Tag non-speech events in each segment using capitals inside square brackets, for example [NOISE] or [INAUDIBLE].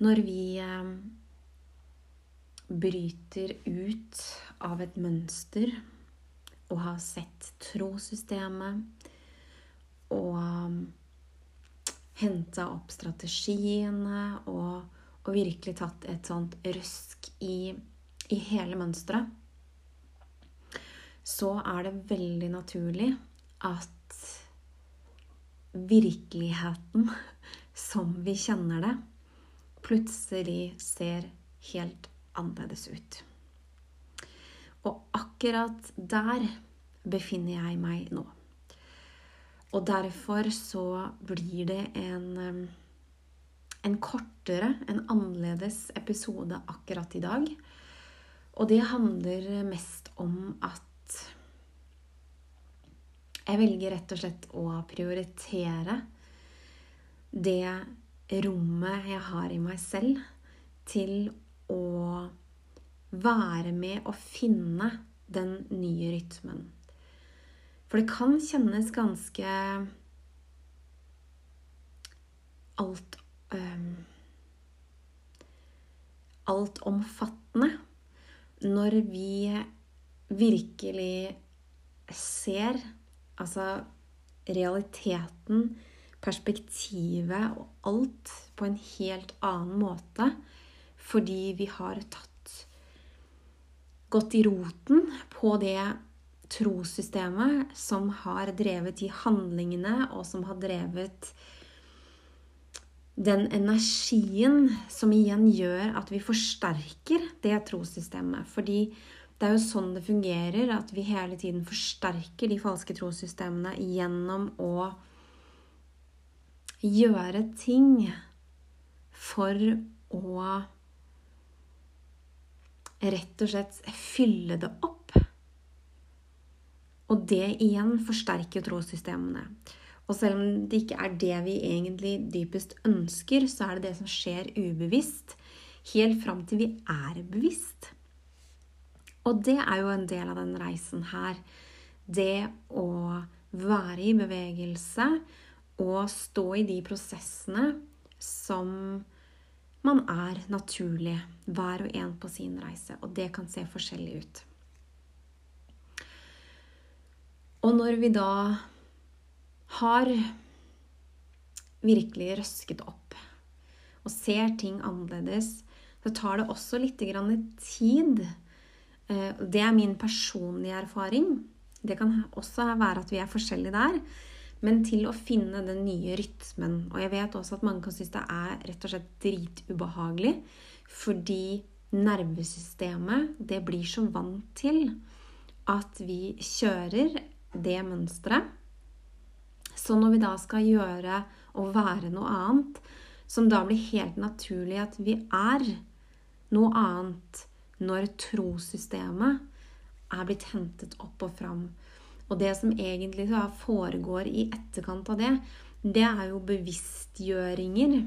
Når vi eh, bryter ut av et mønster og har sett trossystemet og um, henta opp strategiene og, og, virkelig tatt et sånt røsk i, i hele mønsteret, så er det veldig naturlig at virkeligheten [LAUGHS] som vi kjenner det, plutselig ser helt annerledes ut. Og akkurat der befinner jeg meg nå. Og derfor så blir det en, en kortere, en annerledes episode akkurat i dag. Og det handler mest om at jeg velger rett og slett å prioritere det rommet jeg har i meg selv, til å være med og finne den nye rytmen. For det kan kjennes ganske alt um, Altomfattende når vi virkelig ser Altså realiteten, perspektivet og alt på en helt annen måte. Fordi vi har tatt gått i roten på det trossystemet som har drevet de handlingene, og som har drevet den energien som igjen gjør at vi forsterker det trossystemet. Fordi det er jo sånn det fungerer, at vi hele tiden forsterker de falske trossystemene gjennom å gjøre ting for å rett og slett fylle det opp. Og det igjen forsterker trossystemene. Og selv om det ikke er det vi egentlig dypest ønsker, så er det det som skjer ubevisst, helt fram til vi er bevisst. Og det er jo en del av den reisen her. Det å være i bevegelse og stå i de prosessene som man er naturlig, hver og en på sin reise. Og det kan se forskjellig ut. Og når vi da har virkelig røsket opp og ser ting annerledes, så tar det også litt tid Eh, det er min personlige erfaring. Det kan også være at vi er forskjellige der. Men til å finne den nye rytmen. Og jeg vet også at mange kan synes det er rett og slett dritubehagelig. Fordi nervesystemet det blir så vant til at vi kjører det mønsteret. Så når vi da skal gjøre og være noe annet, som da blir helt naturlig at vi er noe annet når trossystemet er blitt hentet opp og fram. Og det som egentlig foregår i etterkant av det, det er jo bevisstgjøringer.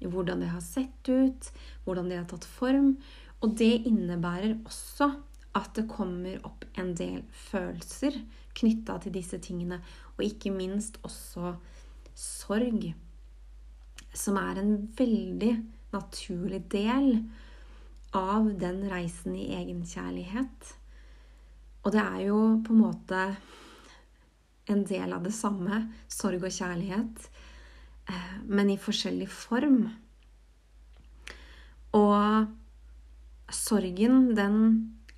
Hvordan det har sett ut, hvordan det har tatt form. Og det innebærer også at det kommer opp en del følelser knytta til disse tingene. Og ikke minst også sorg, som er en veldig naturlig del av den reisen i egenkjærlighet. Og det er jo på en måte en del av det samme, sorg og kjærlighet, eh, men i forskjellig form. Og sorgen, den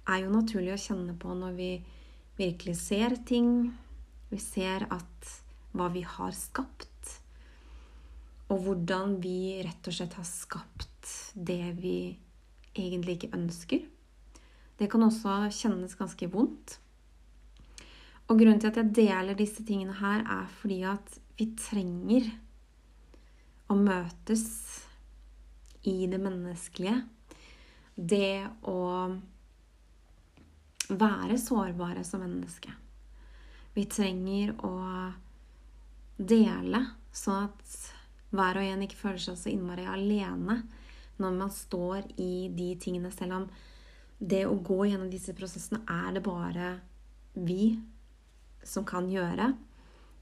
er jo naturlig å kjenne på når vi virkelig ser ting. Vi ser at hva vi har skapt, og hvordan vi rett og slett har skapt det vi egentlig ikke ønsker. Det kan også kjennes ganske vondt. Og grunnen til at jeg deler disse tingene her, er fordi at vi trenger å møtes i det menneskelige. Det å være sårbare som menneske. Vi trenger å dele, sånn at hver og en ikke føler seg så innmari alene når man står i de tingene, selv om det å gå gjennom disse prosessene er det bare vi som kan gjøre.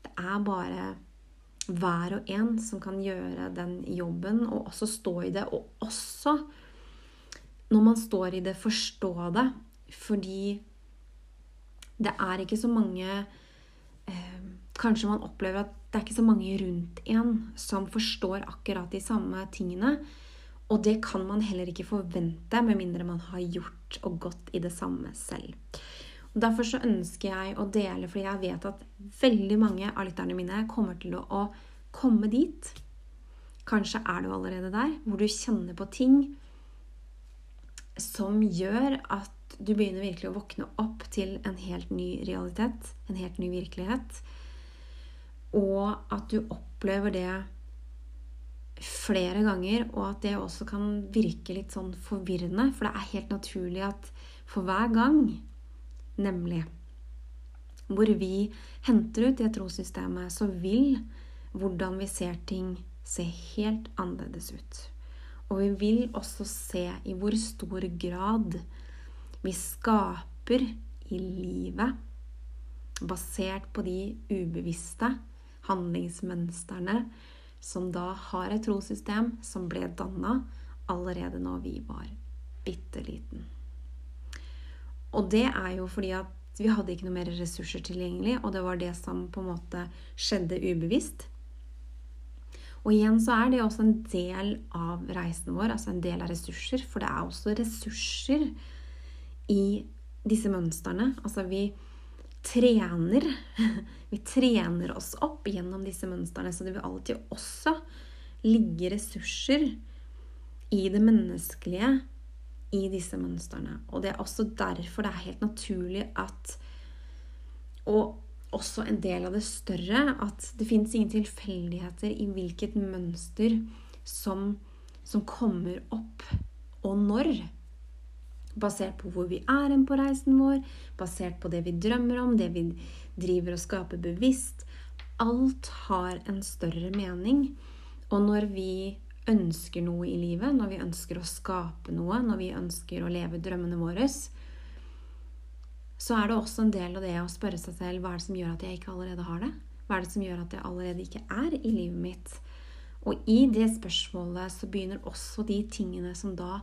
Det er bare hver og en som kan gjøre den jobben, og også stå i det. Og også, når man står i det, forstå det. Fordi det er ikke så mange eh, Kanskje man opplever at det er ikke så mange rundt en som forstår akkurat de samme tingene. Og det kan man heller ikke forvente med mindre man har gjort og gått i det samme selv. Derfor så ønsker jeg å dele, fordi jeg vet at veldig mange av lytterne mine kommer til å komme dit. Kanskje er du allerede der, hvor du kjenner på ting som gjør at du begynner virkelig å våkne opp til en helt ny realitet, en helt ny virkelighet. Og at du opplever det flere ganger, og at det også kan virke litt sånn forvirrende. For det er helt naturlig at for hver gang, nemlig, hvor vi henter ut det trossystemet, så vil hvordan vi ser ting, se helt annerledes ut. Og vi vil også se i hvor stor grad vi skaper i livet basert på de ubevisste handlingsmønstrene som da har et trossystem som ble danna allerede når vi var bitte liten. Og det er jo fordi at vi hadde ikke noe mer ressurser tilgjengelig, og det var det som på en måte skjedde ubevisst. Og igjen så er det også en del av reisen vår, altså en del av ressurser. For det er også ressurser i disse mønstrene. Altså vi trener [LAUGHS] Vi trener oss opp gjennom disse mønstrene, så det vil alltid også ligge ressurser i det menneskelige i disse mønstrene. Og det er også derfor det er helt naturlig at Og også en del av det større at det fins ingen tilfeldigheter i hvilket mønster som, som kommer opp, og når. Basert på hvor vi er hen på reisen vår, basert på det vi drømmer om, det vi driver og skaper bevisst. Alt har en større mening. Og når vi ønsker noe i livet, når vi ønsker å skape noe, når vi ønsker å leve drømmene våre, så er det også en del av det å spørre seg selv hva er det som gjør at jeg ikke allerede har det? Hva er det som gjør at jeg allerede ikke er i livet mitt? Og i det spørsmålet så begynner også de tingene som da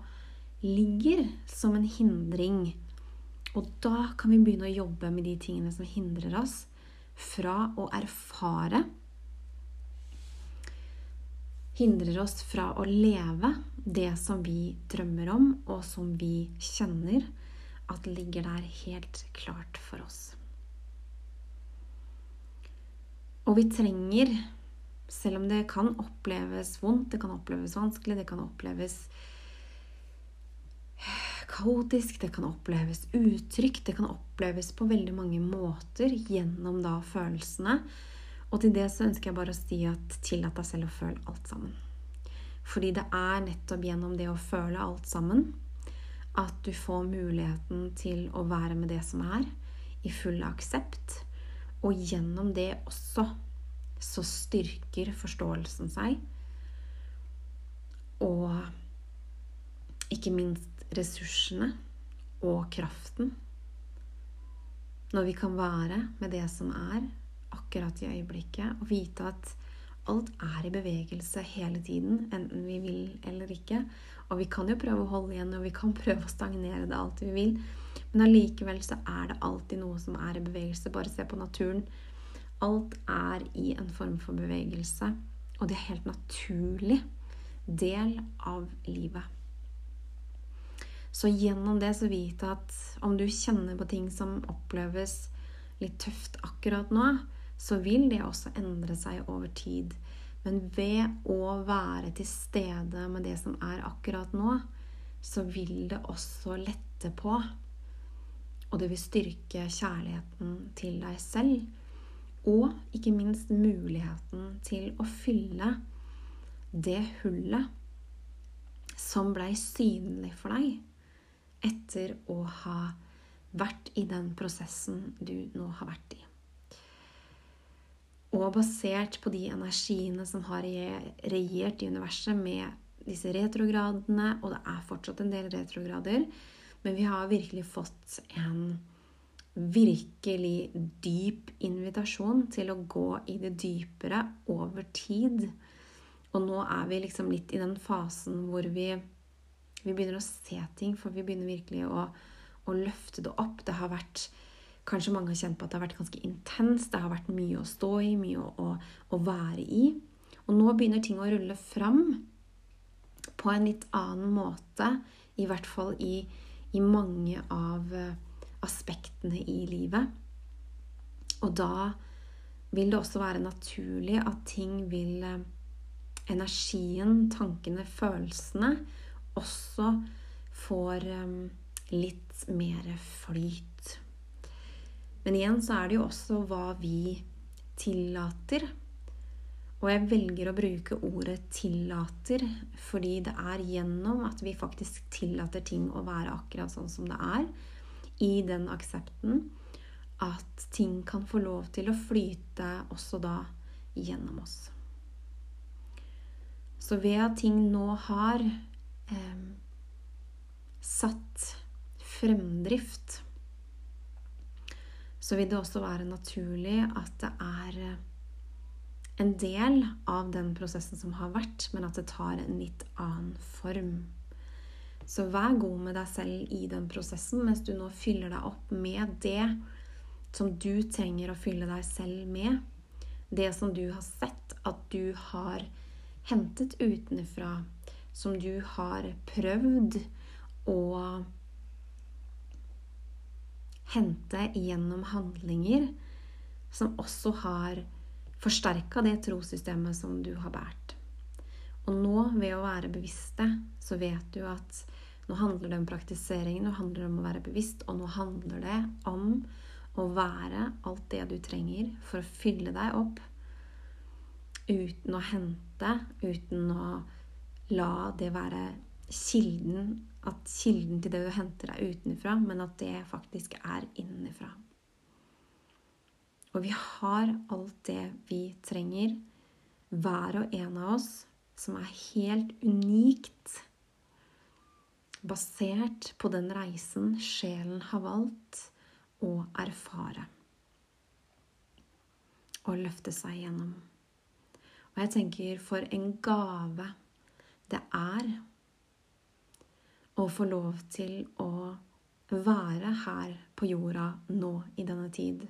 ligger som en hindring. Og da kan vi begynne å jobbe med de tingene som hindrer oss fra å erfare Hindrer oss fra å leve det som vi drømmer om, og som vi kjenner at ligger der helt klart for oss. Og vi trenger, selv om det kan oppleves vondt, det kan oppleves vanskelig, det kan oppleves kaotisk, det kan oppleves utrygt, det kan oppleves på veldig mange måter gjennom da følelsene. Og til det så ønsker jeg bare å si at tillat deg selv å føle alt sammen. Fordi det er nettopp gjennom det å føle alt sammen at du får muligheten til å være med det som er, i full aksept. Og gjennom det også så styrker forståelsen seg. Og ikke minst ressursene og kraften når vi kan være med det som er, akkurat i øyeblikket, og vite at alt er i bevegelse hele tiden, enten vi vil eller ikke. Og vi kan jo prøve å holde igjen, og vi kan [LAUGHS] prøve å stagnere det alt vi vil. Men allikevel så er det alltid noe som er i bevegelse. Bare se på naturen. Alt er i en form for bevegelse, og det er helt naturlig del av livet. Så gjennom det så vite at om du kjenner på ting som oppleves litt tøft akkurat nå, så vil det også endre seg over tid. Men ved å være til stede med det som er akkurat nå, så vil det også lette på. Og det vil styrke kjærligheten til deg selv. Og ikke minst muligheten til å fylle det hullet som blei synlig for deg etter å ha vært i den prosessen du nå har vært i. Og basert på de energiene som har regjert i universet med disse retrogradene, og det er fortsatt en del retrograder, men vi har virkelig fått en virkelig dyp invitasjon til å gå i det dypere over tid. Og nå er vi liksom litt i den fasen hvor vi, vi begynner å se ting, for vi begynner virkelig å, å løfte det opp. Det har vært Kanskje mange har kjent på at det har vært ganske intenst. Det har vært mye å stå i, mye å, å, å være i. Og nå begynner ting å rulle fram på en litt annen måte. I hvert fall i, i mange av aspektene i livet. Og da vil det også være naturlig at ting vil eh, Energien, tankene, følelsene også får eh, litt mer flyt. Men igjen så er det jo også hva vi tillater. Og jeg velger å bruke ordet 'tillater' fordi det er gjennom at vi faktisk tillater ting å være akkurat sånn som det er, i den aksepten at ting kan få lov til å flyte også da gjennom oss. Så ved at ting nå har eh, satt fremdrift, så vil det også være naturlig at det er en del av den prosessen som har vært, men at det tar en litt annen form. Så vær god med deg selv i den prosessen mens du nå fyller deg opp med det som du trenger å fylle deg selv med. Det som du har sett at du har hentet utenfra. Som du har prøvd å hente gjennom handlinger som også har forsterka det trossystemet som du har båret. Og nå, ved å være bevisste, så vet du at nå handler det om praktiseringen, nå handler det om å være bevisst, og nå handler det om å være alt det du trenger for å fylle deg opp uten å hente, uten å la det være kilden At kilden til det du henter, er utenfra, men at det faktisk er innenfra. Og vi har alt det vi trenger, hver og en av oss, som er helt unikt basert på den reisen sjelen har valgt å erfare. Og løfte seg gjennom. Og jeg tenker for en gave det er å få lov til å være her på jorda nå i denne tid.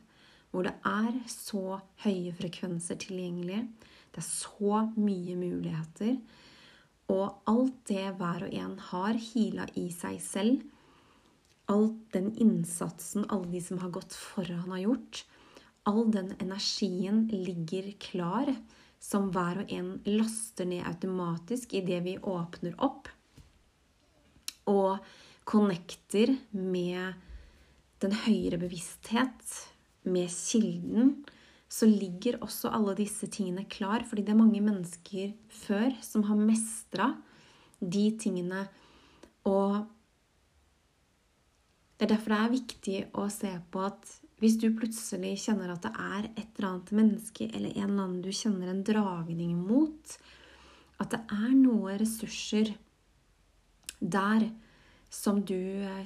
Hvor det er så høye frekvenser tilgjengelig. Det er så mye muligheter. Og alt det hver og en har hila i seg selv, all den innsatsen alle de som har gått foran, har gjort, all den energien ligger klar, som hver og en laster ned automatisk idet vi åpner opp og connecter med den høyere bevissthet, med kilden, så ligger også alle disse tingene klar. Fordi det er mange mennesker før som har mestra de tingene. Og det er derfor det er viktig å se på at hvis du plutselig kjenner at det er et eller annet menneske eller en eller annen du kjenner en dragning mot, at det er noen ressurser der som du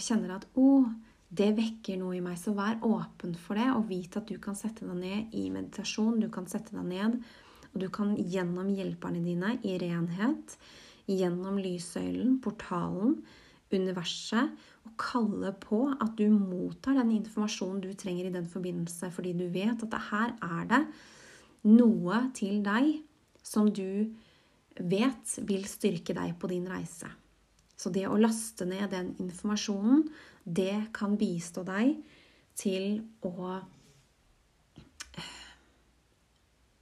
kjenner at oh, det vekker noe i meg. Så vær åpen for det, og vit at du kan sette deg ned i meditasjon. Du kan sette deg ned, og du kan gjennom hjelperne dine i renhet, gjennom lyssøylen, portalen, universet, og kalle på at du mottar den informasjonen du trenger i den forbindelse, fordi du vet at det her er det noe til deg som du vet vil styrke deg på din reise. Så det å laste ned den informasjonen, det kan bistå deg til å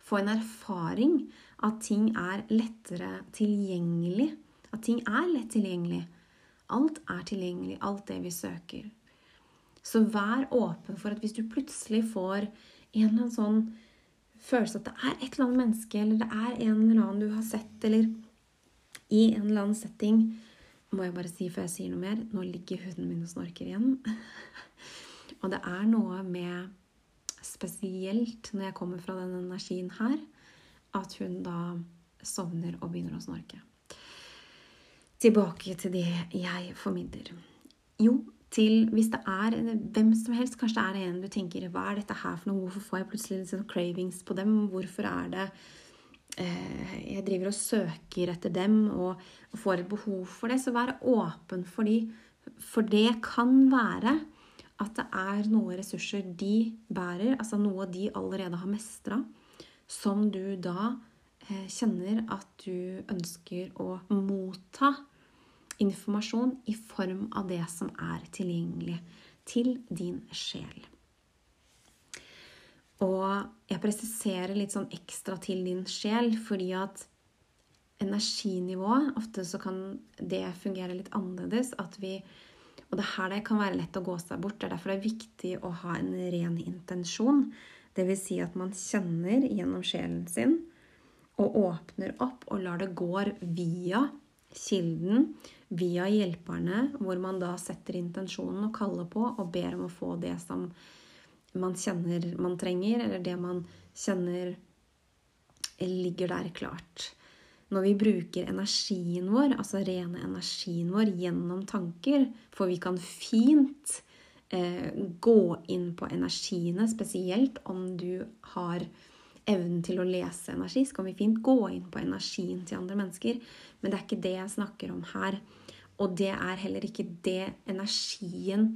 få en erfaring at ting er lettere tilgjengelig. At ting er lett tilgjengelig. Alt er tilgjengelig, alt det vi søker. Så vær åpen for at hvis du plutselig får en eller annen sånn følelse at det er et eller annet menneske, eller det er en eller annen du har sett, eller i en eller annen setting må jeg bare si før jeg sier noe mer Nå ligger hunden min og snorker igjen. [LAUGHS] og det er noe med Spesielt når jeg kommer fra den energien her, at hun da sovner og begynner å snorke. Tilbake til det jeg formidler. Jo, til hvis det er hvem som helst, kanskje det er en du tenker Hva er dette her for noe? Hvorfor får jeg plutselig sånn cravings på dem? Hvorfor er det Jeg driver og søker etter dem og, og, får et behov for det. Så vær åpen for de. For det kan være at det er noen ressurser de bærer, altså noe de allerede har mestra, som du da eh, kjenner at du ønsker å motta informasjon i form av det som er tilgjengelig til din sjel. Og jeg presiserer litt sånn ekstra til din sjel, fordi at energinivået Ofte så kan det fungere litt annerledes. At vi, og det er her det kan være lett å gå seg bort. Det er derfor det er viktig å ha en ren intensjon. Dvs. Si at man kjenner gjennom sjelen sin og åpner opp og lar det gå via kilden via hjelperne, hvor man da setter intensjonen og kaller på og ber om å få det som man kjenner man trenger, eller det man kjenner ligger der klart. Når vi bruker energien vår, altså rene energien vår, gjennom tanker, for vi kan fint eh, gå inn på energiene, spesielt om du har evnen til å lese energi, så kan vi fint gå inn på energien til andre mennesker. Men det er ikke det jeg snakker om her. Og det er heller ikke det energien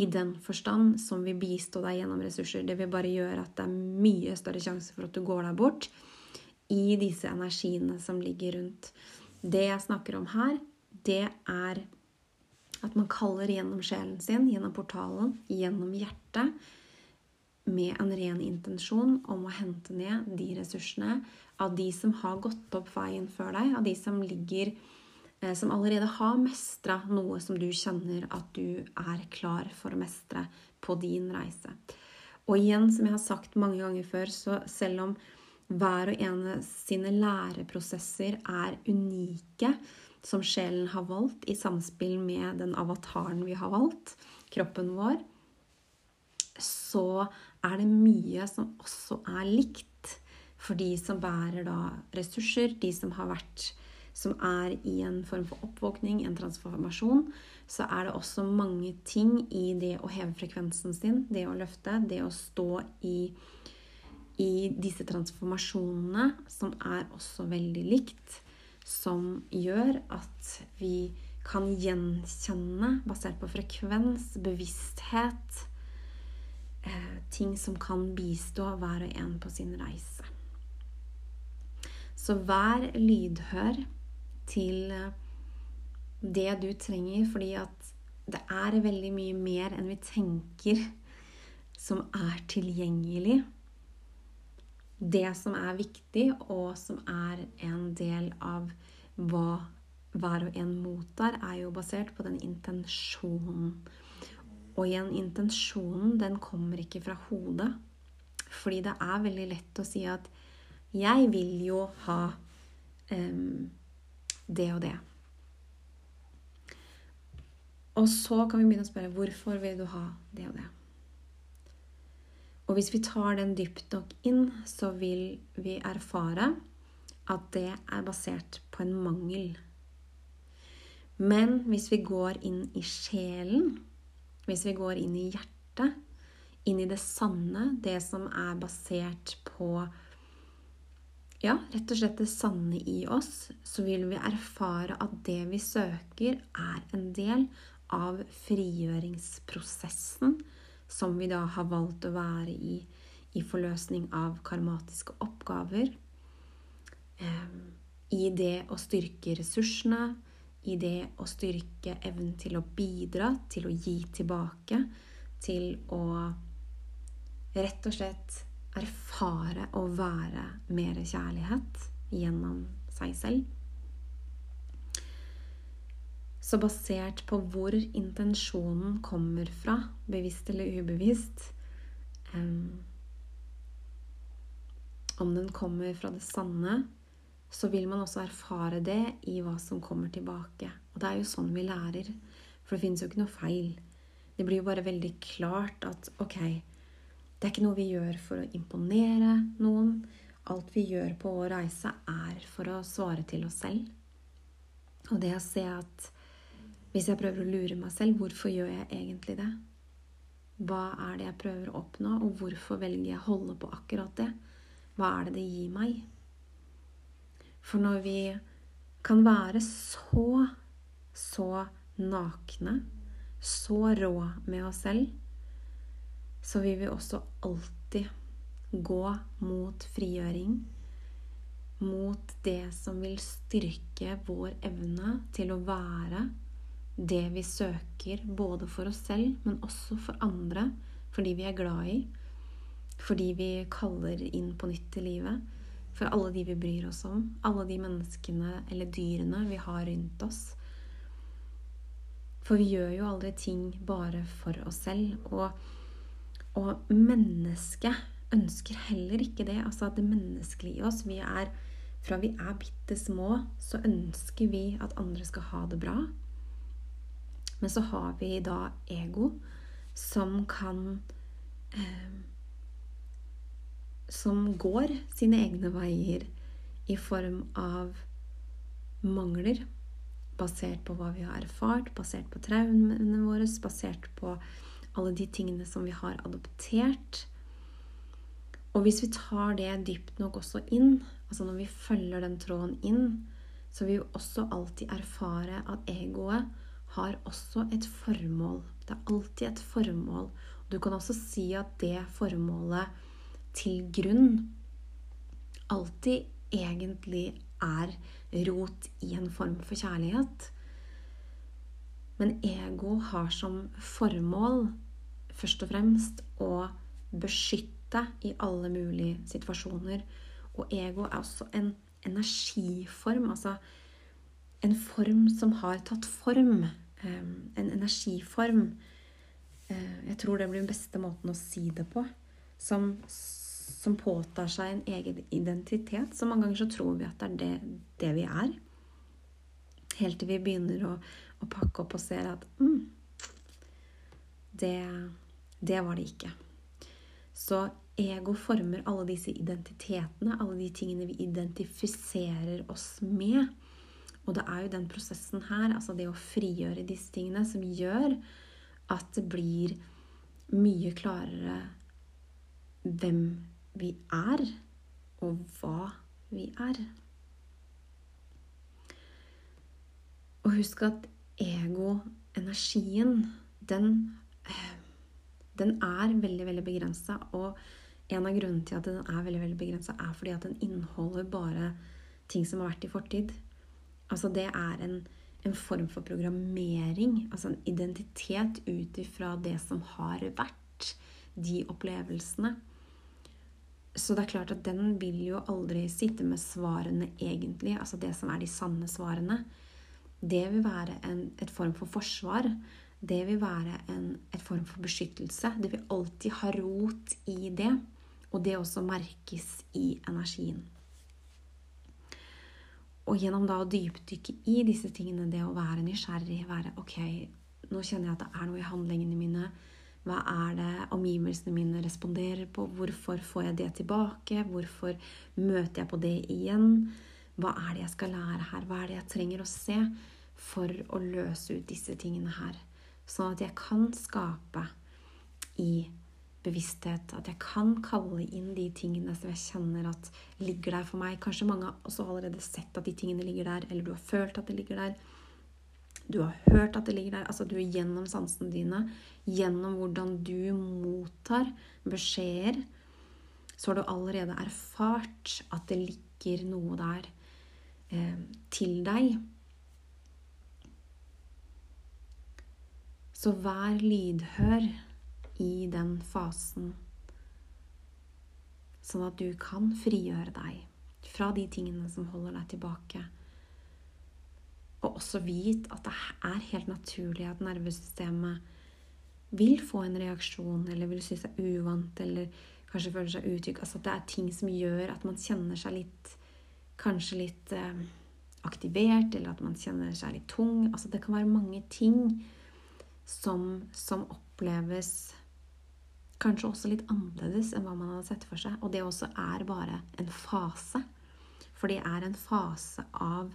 i den forstand som vil bistå deg gjennom ressurser. Det vil bare gjøre at det er mye større sjanse for at du går deg bort i disse energiene som ligger rundt. Det jeg snakker om her, det er at man kaller gjennom sjelen sin, gjennom portalen, gjennom hjertet med en ren intensjon om å hente ned de ressursene av de som har gått opp veien før deg, av de som ligger som allerede har mestra noe som du kjenner at du er klar for å mestre på din reise. Og igjen, som jeg har sagt mange ganger før, så selv om hver og en sine læreprosesser er unike, som sjelen har valgt i samspill med den avataren vi har valgt, kroppen vår, så er det mye som også er likt for de som bærer da ressurser, de som har vært som er i en form for oppvåkning, en transformasjon, så er det også mange ting i det å heve frekvensen sin, det å løfte, det å stå i, i disse transformasjonene, som er også veldig likt, som gjør at vi kan gjenkjenne, basert på frekvens, bevissthet, eh, ting som kan bistå hver og en på sin reise. Så vær lydhør til eh, det du trenger, fordi at det er veldig mye mer enn vi tenker som er tilgjengelig. Det som er viktig, og som er en del av hva hver og en mottar, er jo basert på den intensjonen og igjen, intensjonen, den kommer ikke fra hodet. Fordi det er veldig lett å si at 'jeg vil jo ha um, det og det'. Og så kan vi begynne å spørre 'hvorfor vil du ha det og det'? Og hvis vi tar den dypt nok inn, så vil vi erfare at det er basert på en mangel. Men hvis vi går inn i sjelen, hvis vi går inn i hjertet, inn i det sanne, det som er basert på ja, rett og slett det sanne i oss, så vil vi erfare at det vi søker, er en del av frigjøringsprosessen som vi da har valgt å være i i forløsning av karmatiske oppgaver. Ehm, I det å styrke ressursene, i det å styrke evnen til å bidra, til å gi tilbake, til å rett og slett erfare å være mer kjærlighet gjennom seg selv. Så basert på hvor intensjonen kommer fra, bevisst eller ubevisst, om den kommer fra det sanne, så vil man også erfare det i hva som kommer tilbake. Og det er jo sånn vi lærer. For det finnes jo ikke noe feil. Det blir jo bare veldig klart at ok, det er ikke noe vi gjør for å imponere noen. Alt vi gjør på vår reise, er for å svare til oss selv. Og det å se at hvis jeg prøver å lure meg selv, hvorfor gjør jeg egentlig det? Hva er det jeg prøver å oppnå, og hvorfor velger jeg å holde på akkurat det? Hva er det det gir meg? For når vi kan være så, så nakne, så rå med oss selv, så vil vi også alltid gå mot frigjøring mot det som vil styrke vår evne til å være det vi søker, både for oss selv, men også for andre, fordi vi er glad i, fordi vi kaller inn på nytt i livet, for alle de vi bryr oss om, alle de menneskene eller dyrene vi har rundt oss. For vi gjør jo aldri ting bare for oss selv. Og, og mennesket ønsker heller ikke det. Altså at det menneskelige i oss. Vi er fra vi er bitte små, så ønsker vi at andre skal ha det bra. Men så har vi da ego som kan eh, Som går sine egne veier i form av mangler. Basert på hva vi har erfart, basert på traumene våre, basert på alle de tingene som vi har adoptert. Og hvis vi tar det dypt nok også inn, Altså når vi følger den tråden inn, så vil vi også alltid erfare at egoet har også et formål. Det er alltid et formål. Du kan også si at det formålet til grunn alltid egentlig er rot i en form for kjærlighet. Men ego har som formål først og fremst å beskytte i alle mulige situasjoner og ego er også en energiform, altså en form som har tatt form. En energiform. Eh, jeg tror det blir den beste måten å si det på. Som, som påtar seg en egen identitet. Så mange ganger så tror vi at det er det, det vi er. Helt til vi begynner å, å pakke opp og ser at mm, det, det var det ikke. Så ego former alle disse identitetene, alle de tingene vi identifiserer oss med. Og det er jo den prosessen her, altså det å frigjøre disse tingene, som gjør at det blir mye klarere hvem vi er, og hva vi er. Og husk at ego, energien, den, eh, den er veldig, veldig begrensa. Og en av grunnene til at den er veldig veldig begrensa, er fordi at den inneholder bare ting som har vært i fortid. Altså det er en, en form for programmering, altså en identitet ut ifra det som har vært. De opplevelsene. Så det er klart at den vil jo aldri sitte med svarene egentlig, altså det som er de sanne svarene. Det vil være en, et form for forsvar. Det vil være en et form for beskyttelse. Det vil alltid ha rot i det. Og det også merkes i energien. Og gjennom da å dypdykke i disse tingene, det å være nysgjerrig, være ok, nå kjenner jeg at det er noe i handlingene mine. Hva er det omgivelsene mine responderer på? Hvorfor får jeg det tilbake? Hvorfor møter jeg på det igjen? Hva er det jeg skal lære her? Hva er det jeg trenger å se for å løse ut disse tingene her? Sånn at jeg kan skape i bevissthet. At jeg kan kalle inn de tingene som jeg kjenner at ligger der for meg. Kanskje mange har også allerede sett at de tingene ligger der, eller du har følt at det ligger der. Du har hørt at det ligger der. Altså du er gjennom sansene dine, gjennom hvordan du mottar beskjeder, så har du allerede erfart at det ligger noe der til deg. Så vær lydhør i den fasen, sånn at du kan frigjøre deg fra de tingene som holder deg tilbake. Og også vit at det er helt naturlig at nervesystemet vil få en reaksjon, eller vil synes det er uvant, eller kanskje føler seg utrygg. Altså at det er ting som gjør at man kjenner seg litt Kanskje litt eh, aktivert, eller at man kjenner seg litt tung. Altså det kan være mange ting som, som oppleves kanskje også litt annerledes enn hva man hadde sett for seg. Og det også er bare en fase. For det er en fase av,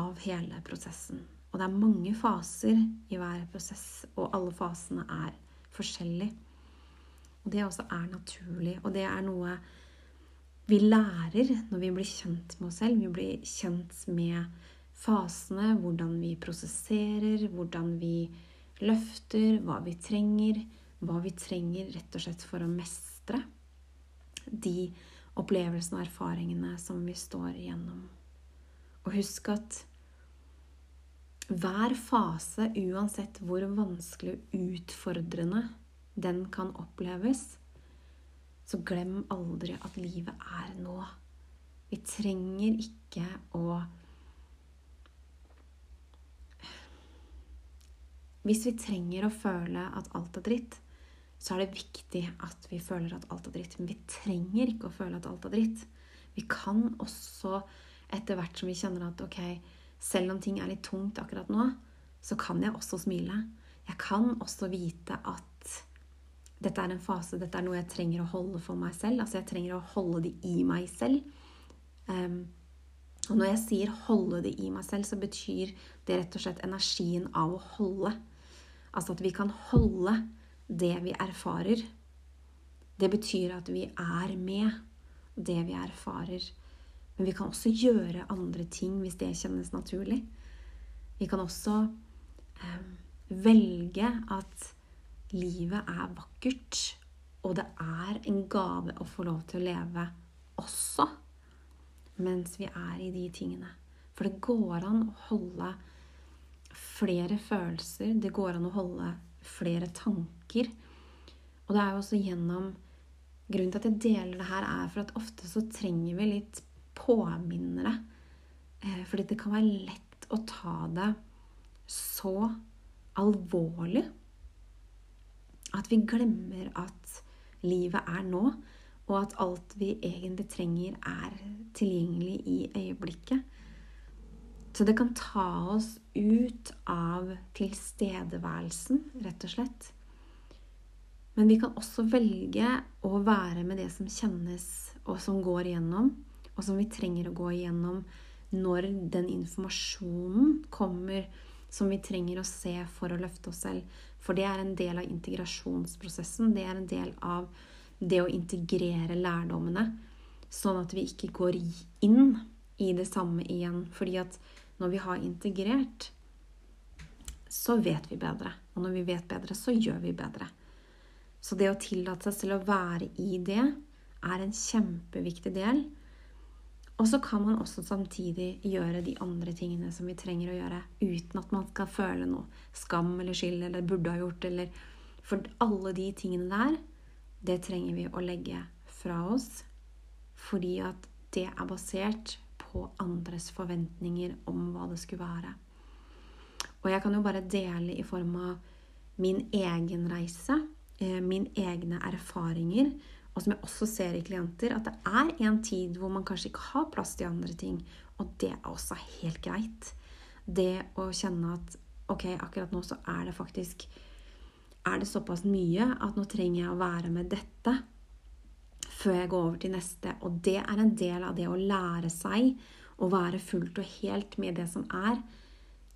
av hele prosessen. Og det er mange faser i hver prosess, og alle fasene er forskjellige. Og det også er naturlig, og det er noe vi lærer når vi blir kjent med oss selv. Vi blir kjent med fasene, hvordan vi prosesserer, hvordan vi løfter, hva vi trenger. Hva vi trenger rett og slett for å mestre de opplevelsene og erfaringene som vi står igjennom. Og husk at hver fase, uansett hvor vanskelig og utfordrende den kan oppleves, så glem aldri at livet er nå. Vi trenger ikke å Hvis vi trenger å føle at alt er dritt, så er det viktig at vi føler at alt er dritt. Men vi trenger ikke å føle at alt er dritt. Vi kan også, etter hvert som vi kjenner at ok, selv om ting er litt tungt akkurat nå, så kan jeg også smile. Jeg kan også vite at dette er en fase, dette er noe jeg trenger å holde for meg selv. Altså jeg trenger å holde det i meg selv. Um, og når jeg sier 'holde det i meg selv', så betyr det rett og slett energien av å holde. Altså at vi kan holde det vi erfarer. Det betyr at vi er med det vi erfarer. Men vi kan også gjøre andre ting hvis det kjennes naturlig. Vi kan også um, velge at livet er vakkert, og det er en gave å få lov til å leve også mens vi er i de tingene. For det går an å holde flere følelser, det går an å holde flere tanker. Og det er jo også gjennom Grunnen til at jeg deler det her, er for at ofte så trenger vi litt påminnere. Eh, fordi det kan være lett å ta det så alvorlig at vi glemmer at livet er nå, og at alt vi egentlig trenger, er tilgjengelig i øyeblikket. Så det kan ta oss ut av tilstedeværelsen, rett og slett. Men vi kan også velge å være med det som kjennes, og som går igjennom, og som vi trenger å gå igjennom når den informasjonen kommer som vi trenger å se for å løfte oss selv. For det er en del av integrasjonsprosessen. Det er en del av det å integrere lærdommene, sånn at vi ikke går inn i det samme igjen. Fordi at når vi har integrert, så vet vi bedre. Og når vi vet bedre, så gjør vi bedre. Så det å tillate seg selv å være i det er en kjempeviktig del og så kan man også samtidig gjøre de andre tingene som vi trenger å gjøre, uten at man skal føle noe skam eller skyld eller burde ha gjort eller For alle de tingene der, det trenger vi å legge fra oss fordi at det er basert på andres forventninger om hva det skulle være. Og jeg kan jo bare dele i form av min egen reise, eh, mine egne erfaringer og som jeg også ser i klienter, at det er en tid hvor man kanskje ikke har plass til andre ting. Og det er også helt greit. Det å kjenne at ok, akkurat nå så er det faktisk Er det såpass mye at nå trenger jeg å være med dette før jeg går over til neste. Og det er en del av det å lære seg å være fullt og helt med det som er,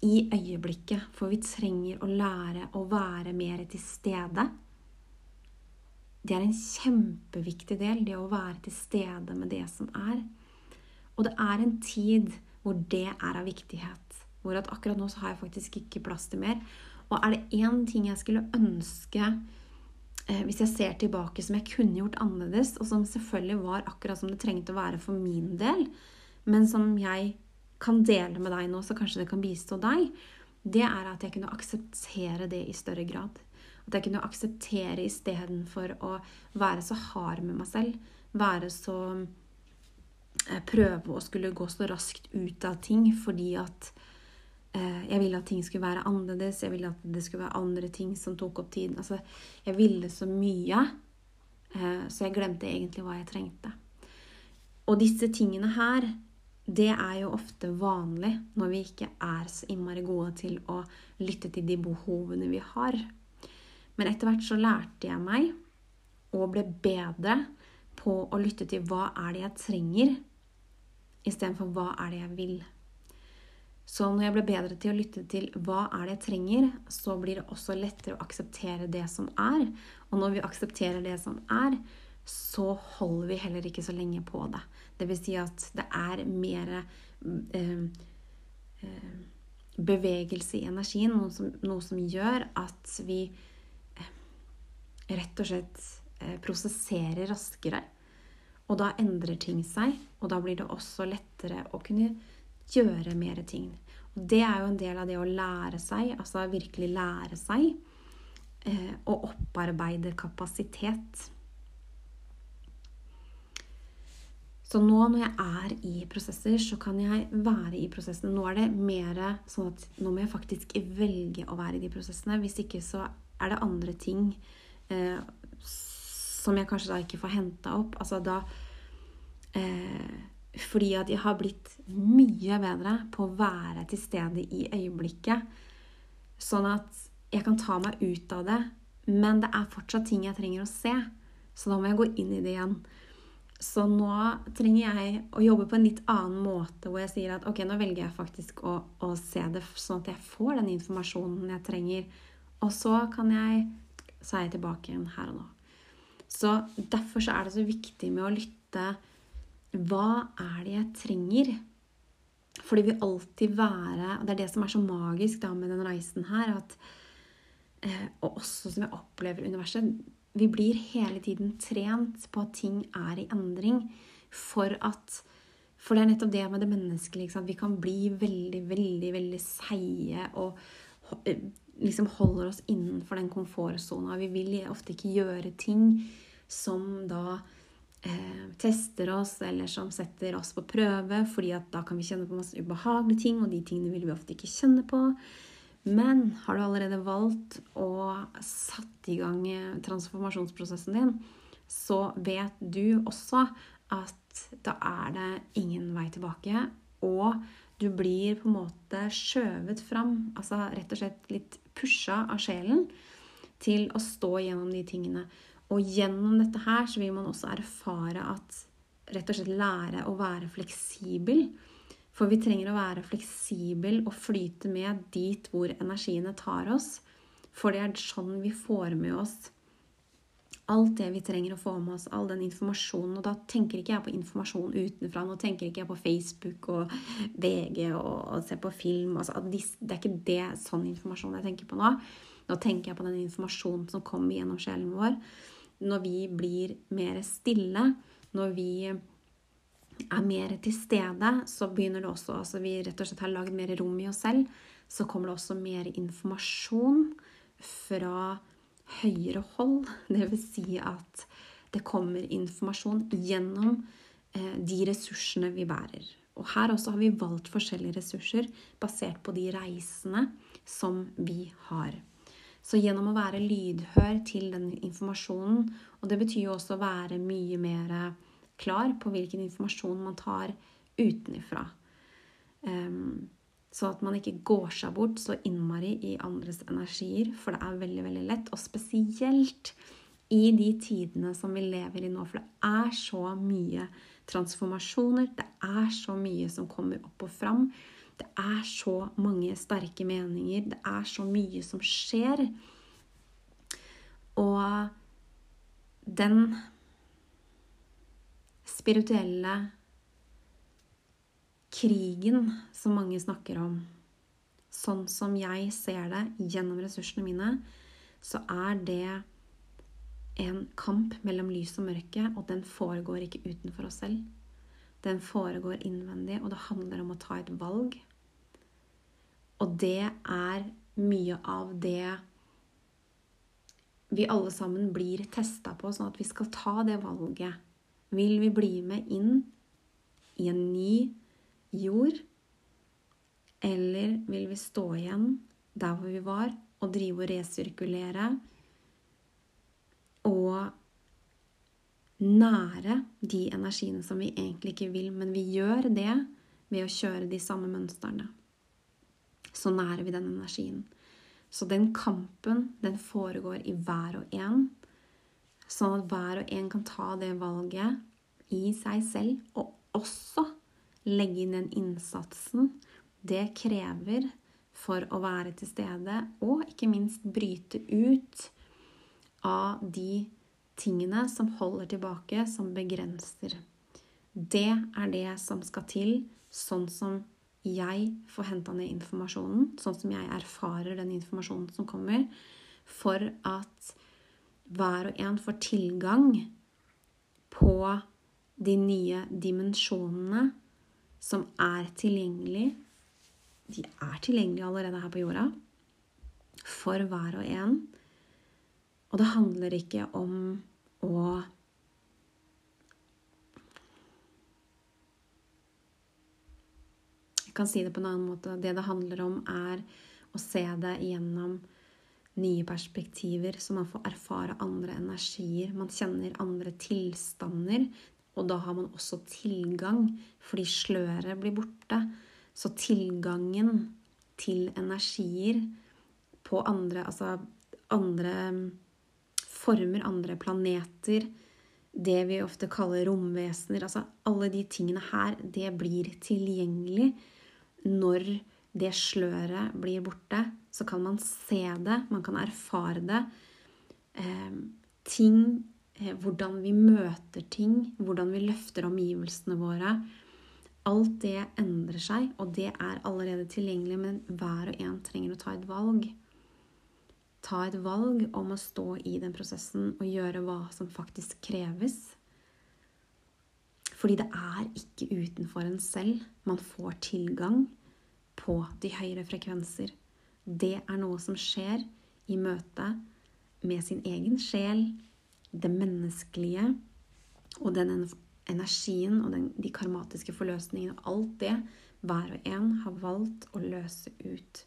i øyeblikket. For vi trenger å lære å være mer til stede det er en kjempeviktig del, det å være til stede med det som er. Og det er en tid hvor det er av viktighet. Hvor at akkurat nå så har jeg faktisk ikke plass til mer. Og er det én ting jeg skulle ønske eh, hvis jeg ser tilbake som jeg kunne gjort annerledes, og som selvfølgelig var akkurat som det trengte å være for min del, men som jeg kan dele med deg nå, så kanskje det kan bistå deg, det er at jeg kunne akseptere det i større grad. At jeg kunne akseptere istedenfor å være så hard med meg selv. Være så eh, Prøve å skulle gå så raskt ut av ting fordi at eh, jeg ville at ting skulle være annerledes. Jeg ville at det skulle være andre ting som tok opp tiden. Altså, jeg ville så mye Eh, så jeg glemte egentlig hva jeg trengte. Og disse tingene her, det er jo ofte vanlig når vi ikke er så innmari gode til å lytte til de behovene vi har. Men etter hvert så lærte jeg meg og ble bedre på å lytte til hva er det jeg trenger, istedenfor hva er det jeg vil. Så når jeg ble bedre til å lytte til hva er det jeg trenger, så blir det også lettere å akseptere det som er. Og når vi aksepterer det som er, så holder vi heller ikke så lenge på det. Det vil si at det er mer eh, eh, bevegelse i energien, noe som, noe som, gjør at vi rett og slett prosessere prosesserer raskere. Og da endrer ting seg, og da blir det også lettere å kunne gjøre mer ting. Og det er jo en del av det å lære seg, altså virkelig lære seg, å opparbeide kapasitet. Så nå når jeg er i prosesser, så kan jeg være i prosessene. Nå er det mer sånn at nå må jeg faktisk velge å være i de prosessene. Hvis ikke så er det andre ting eh, som jeg kanskje da ikke får henta opp. Altså da eh, Fordi at jeg har blitt mye bedre på å være til stede i øyeblikket. Sånn at jeg kan ta meg ut av det, men det er fortsatt ting jeg trenger å se. Så da må jeg gå inn i det igjen. Så nå trenger jeg å jobbe på en litt annen måte, hvor jeg sier at ok, nå velger jeg faktisk å, å se det sånn at jeg får den informasjonen jeg trenger. Og så kan jeg så er jeg tilbake igjen her og nå. Så derfor så er det så viktig med å lytte. Hva er det jeg trenger? For det vil alltid være Og det er det som er så magisk da med den reisen her, at, eh, og også som jeg opplever universet Vi blir hele tiden trent på at ting er i endring for at For det er nettopp det med det menneskelige. Vi kan bli veldig, veldig, veldig seige og eh, liksom holder oss innenfor den komfortsona. Vi vil ofte ikke gjøre ting som da eh, tester oss, eller som setter oss på prøve, fordi at da kan vi kjenne på masse ubehagelige ting, og de tingene vil vi ofte ikke kjenne på. Men har du allerede valgt og satt i gang transformasjonsprosessen din, så vet du også at da er det ingen vei tilbake. Og du blir på en måte skjøvet fram, altså rett og slett litt pusha av sjelen, til å stå gjennom de tingene. Og gjennom dette her så vil man også erfare at rett og slett lære å være fleksibel. For vi trenger å være fleksibel og flyte med dit hvor energiene tar oss. For det er sånn vi får med oss alt det vi trenger å få med oss, all den informasjonen. Og da tenker ikke jeg på informasjon utenfra. Nå tenker ikke jeg på Facebook og VG og, og se på film. Altså, det er ikke det sånn informasjon jeg tenker på nå. Nå tenker jeg på den informasjonen som kommer gjennom sjelen vår når vi blir mer stille, når vi er mer til stede, så begynner det også Altså vi rett og slett har lagd mer rom i oss selv. Så kommer det også mer informasjon fra høyere hold. Vil si at det kommer informasjon gjennom eh, de ressursene vi bærer. Og her også har vi valgt forskjellige ressurser basert på de reisene som vi har. Så gjennom å være lydhør til den informasjonen, og det betyr jo også å være mye mer klar på hvilken informasjon man tar utenifra. Um, så at man ikke går seg bort så innmari i andres energier, for det er veldig, veldig lett. Og spesielt i de tidene som vi lever i nå, for det er så mye transformasjoner, det er så mye som kommer opp og fram. Det er så mange sterke meninger. Det er så mye som skjer. Og den spirituelle krigen som mange snakker om, sånn som jeg ser det gjennom ressursene mine, så er det en kamp mellom lys og mørke, og den foregår ikke utenfor oss selv. Den foregår innvendig, og det handler om å ta et valg. Og det er mye av det vi alle sammen blir testa på, sånn at vi skal ta det valget. Vil vi bli med inn i en ny jord? Eller vil vi stå igjen der hvor vi var, og drive og resirkulere? Og nære de energiene som vi egentlig ikke vil, men vi gjør det ved å kjøre de samme mønstrene. Så nærer vi den energien. Så den kampen, den foregår i hver og en, sånn at hver og en kan ta det valget i seg selv, og også legge inn den innsatsen det krever for å være til stede, og ikke minst bryte ut av de tingene som holder tilbake, som begrenser. Det er det som skal til, sånn som jeg får henta ned informasjonen, sånn som jeg erfarer den informasjonen som kommer, for at hver og en får tilgang på de nye dimensjonene som er tilgjengelig. De er tilgjengelige allerede her på jorda for hver og en. Og det handler ikke om å Jeg kan si det på en annen måte. Det det handler om, er å se det gjennom nye perspektiver, så man får erfare andre energier. Man kjenner andre tilstander. Og da har man også tilgang, fordi sløret blir borte. Så tilgangen til energier på andre Altså andre former, andre planeter, det vi ofte kaller romvesener Altså alle de tingene her, det blir tilgjengelig når det sløret blir borte. Så kan man se det, man kan erfare det. Eh, ting Hvordan vi møter ting, hvordan vi løfter omgivelsene våre. Alt det endrer seg, og det er allerede tilgjengelig, men hver og en trenger å ta et valg ta et valg om å stå i den prosessen og gjøre hva som faktisk kreves. Fordi det er ikke utenfor en selv man får tilgang på de høyere frekvenser. Det er noe som skjer i møte med sin egen sjel, det menneskelige og den energien og den, de karmatiske forløsningene og alt det hver og en har valgt å løse ut.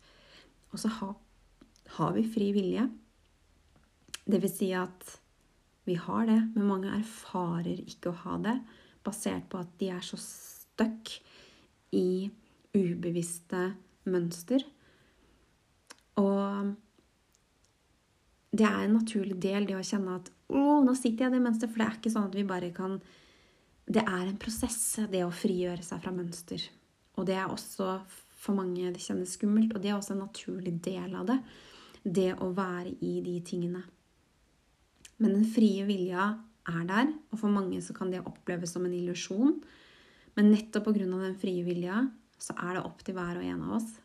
Og så har har vi fri vilje. Det vil si at vi har det, men mange erfarer ikke å ha det, basert på at de er så stuck i ubevisste mønster. Og det er en naturlig del, det å kjenne at å, nå sitter jeg i det mønsteret. For det er ikke sånn at vi bare kan Det er en prosess, det å frigjøre seg fra mønster. Og det er også for mange det kjennes skummelt, og det er også en naturlig del av det det å være i de tingene. Men den frie vilja er der, og for mange så kan det oppleves som en illusjon. Men nettopp pga. den frie vilja så er det opp til hver og en av oss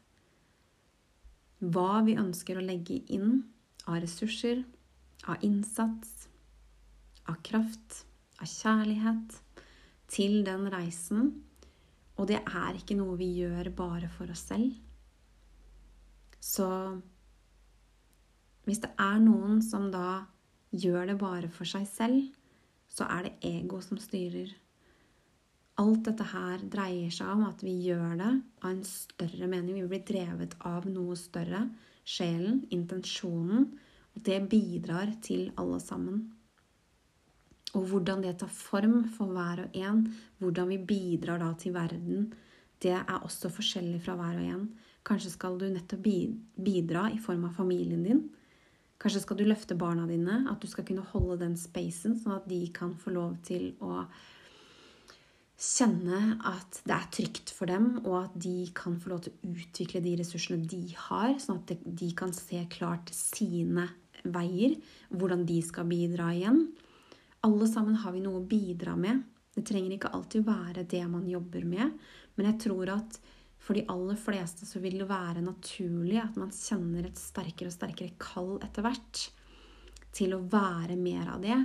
hva vi ønsker å legge inn av ressurser, av innsats, av kraft, av kjærlighet til den reisen. Og det er ikke noe vi gjør bare for oss selv. Så hvis det er noen som da gjør det bare for seg selv, så er det ego som styrer. Alt dette her dreier seg om at vi gjør det av en større mening. Vi blir drevet av noe større. Sjelen, intensjonen. Og det bidrar til alle sammen. Og hvordan det tar form for hver og en, hvordan vi bidrar da til verden, det er også forskjellig fra hver og en. Kanskje skal du nettopp bidra i form av familien din. Kanskje skal du løfte barna dine, at du skal kunne holde den spacen, sånn at de kan få lov til å kjenne at det er trygt for dem, og at de kan få lov til å utvikle de ressursene de har, sånn at de kan se klart sine veier, hvordan de skal bidra igjen. Alle sammen har vi noe å bidra med. Det trenger ikke alltid være det man jobber med, men jeg tror at for de aller fleste så vil det være naturlig at man kjenner et sterkere og sterkere kall etter hvert til å være mer av det.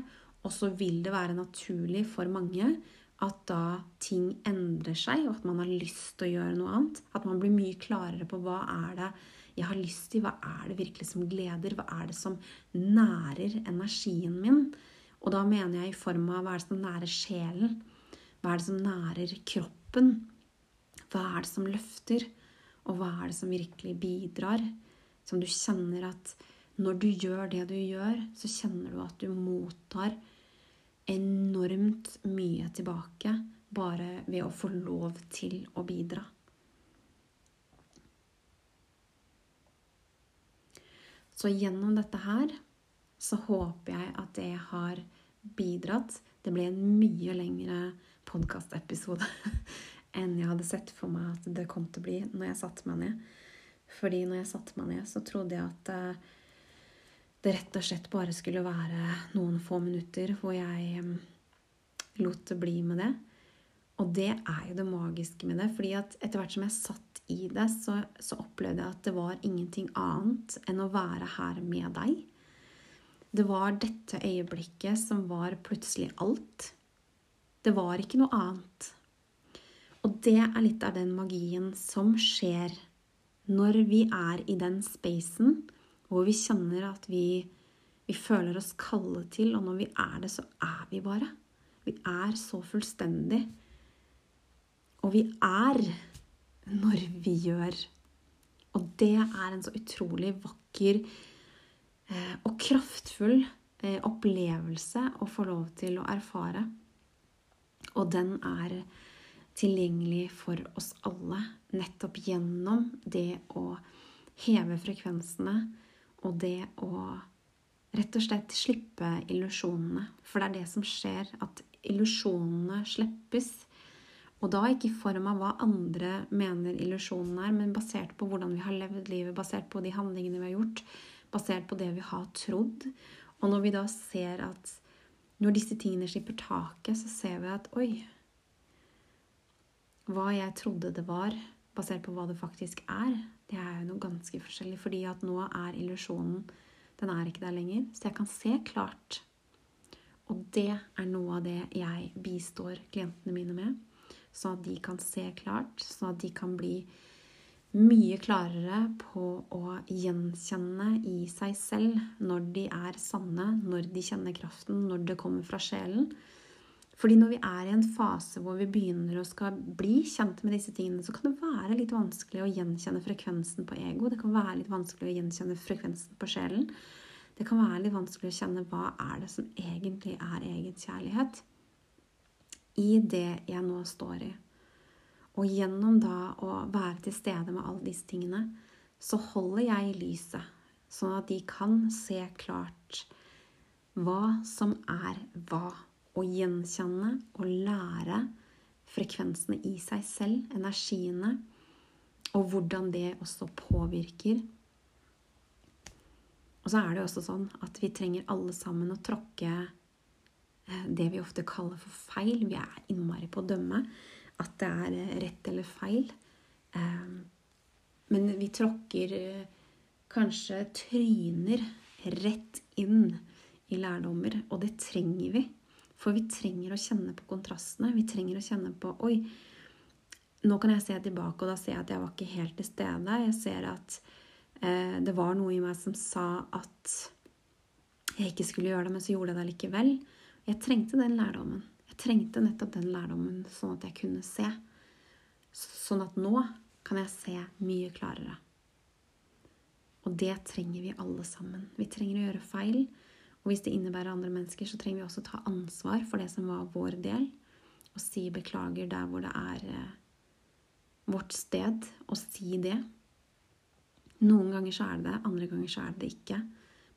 Og så vil det være naturlig for mange at da ting endrer seg, og at man har lyst til å gjøre noe annet. At man blir mye klarere på hva er det jeg har lyst til, hva er det virkelig som gleder, hva er det som nærer energien min? Og da mener jeg i form av hva er det som nærer sjelen? Hva er det som nærer kroppen? Hva er det som løfter, og hva er det som virkelig bidrar? Som du kjenner at når du gjør det du gjør, så kjenner du at du mottar enormt mye tilbake bare ved å få lov til å bidra. Så gjennom dette her så håper jeg at det har bidratt. Det ble en mye lengre podkastepisode [LAUGHS] enn jeg hadde sett for meg at det kom til å bli når jeg satte meg ned. Fordi når jeg satte meg ned, så trodde jeg at eh, det rett og slett bare skulle være noen få minutter hvor jeg mm, lot det bli med det. Og det er jo det magiske med det. fordi at etter hvert som jeg satt i det, så, så opplevde jeg at det var ingenting annet enn å være her med deg. Det var dette øyeblikket som var plutselig alt. Det var ikke noe annet. Og det er litt av den magien som skjer når vi er i den spacen hvor vi kjenner at vi, vi føler oss kalde til, og når vi er det, så er vi bare. Vi er så fullstendig. Og vi er når vi gjør. Og det er en så utrolig vakker og kraftfull eh, opplevelse å få lov til å erfare. Og den er tilgjengelig for oss alle nettopp gjennom det å heve frekvensene og det å rett og slett slippe illusjonene. For det er det som skjer, at illusjonene slippes. Og da ikke i form av hva andre mener illusjonen er, men basert på hvordan vi har levd livet, basert på de handlingene vi har gjort, basert på det vi har trodd. Og når vi da ser at når disse tingene slipper taket, så ser vi at oi, hva jeg trodde det var, basert på hva det faktisk er, det er jo noe ganske forskjellig. Fordi at nå er illusjonen Den er ikke der lenger. Så jeg kan se klart. Og det er noe av det jeg bistår klientene mine med. Sånn at de kan se klart, sånn at de kan bli mye klarere på å gjenkjenne i seg selv når de er sanne, når de kjenner kraften, når det kommer fra sjelen. Fordi når vi er i en fase hvor vi begynner å skal bli kjent med disse tingene, så kan det være litt vanskelig å gjenkjenne frekvensen på ego. Det kan være litt vanskelig å gjenkjenne frekvensen på sjelen. Det kan være litt vanskelig å kjenne hva er det som egentlig er egen kjærlighet i det jeg nå står i. Og gjennom da å være til stede med alle disse tingene, så holder jeg lyset, sånn at de kan se klart hva som er hva å gjenkjenne og lære frekvensene i seg selv, energiene, og hvordan det også påvirker. Og så er det jo også sånn at vi trenger alle sammen å tråkke eh, det vi ofte kaller for feil. Vi er innmari på å dømme at det er eh, rett eller feil. Eh, men vi tråkker kanskje tryner rett inn i lærdommer, og det trenger vi. For vi trenger å kjenne på kontrastene. Vi trenger å kjenne på Oi, nå kan jeg se tilbake, og da ser jeg at jeg var ikke helt til stede. Jeg ser at eh, det var noe i meg som sa at jeg ikke skulle gjøre det, men så gjorde jeg det likevel. Jeg trengte den lærdommen. Jeg trengte nettopp den lærdommen sånn at jeg kunne se. Sånn at nå kan jeg se mye klarere. Og det trenger vi alle sammen. Vi trenger å gjøre feil. Og hvis det innebærer andre mennesker, så trenger vi også ta ansvar for det som var vår del, og si beklager der hvor det er eh, vårt sted, og si det. Noen ganger så er det det, andre ganger så er det det ikke.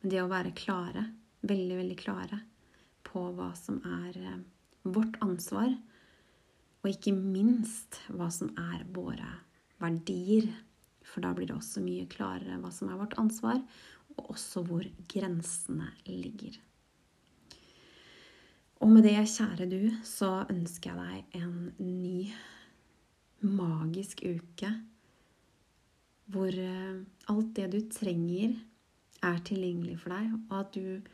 Men det å være klare, veldig, veldig klare på hva som er eh, vårt ansvar, og ikke minst hva som er våre verdier. For da blir det også mye klarere hva som er vårt ansvar, og også hvor grensene ligger. Og med det, kjære du, så ønsker jeg deg en ny magisk uke hvor eh, alt det du trenger, er tilgjengelig for deg, og at du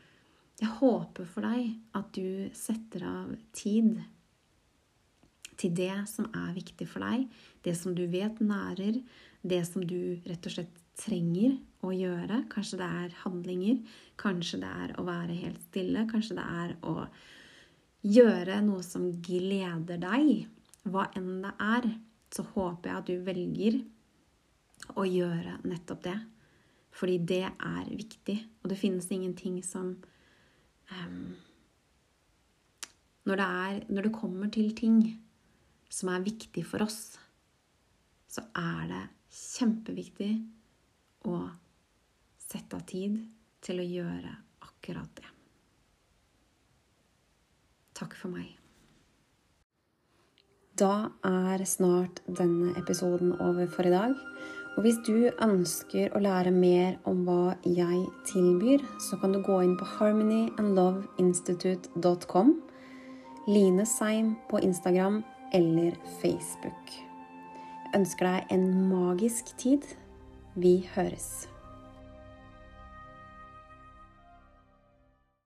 Jeg håper for deg at du setter av tid til det som er viktig for deg, det som du vet nærer, det som du rett og slett trenger å gjøre. Kanskje det er handlinger, kanskje det er å være helt stille, kanskje det er å gjøre noe som gleder deg. Hva enn det er, så håper jeg at du velger å gjøre nettopp det. Fordi det er viktig, og det finnes ingenting som når det, er, når det kommer til ting som er viktig for oss, så er det kjempeviktig å sette av tid til å gjøre akkurat det. Takk for meg. Da er snart denne episoden over for i dag. Og hvis du ønsker å lære mer om hva jeg tilbyr, så kan du gå inn på harmonyandloveinstitute.com, Line Seim på Instagram eller Facebook. Jeg ønsker deg en magisk tid. Vi høres.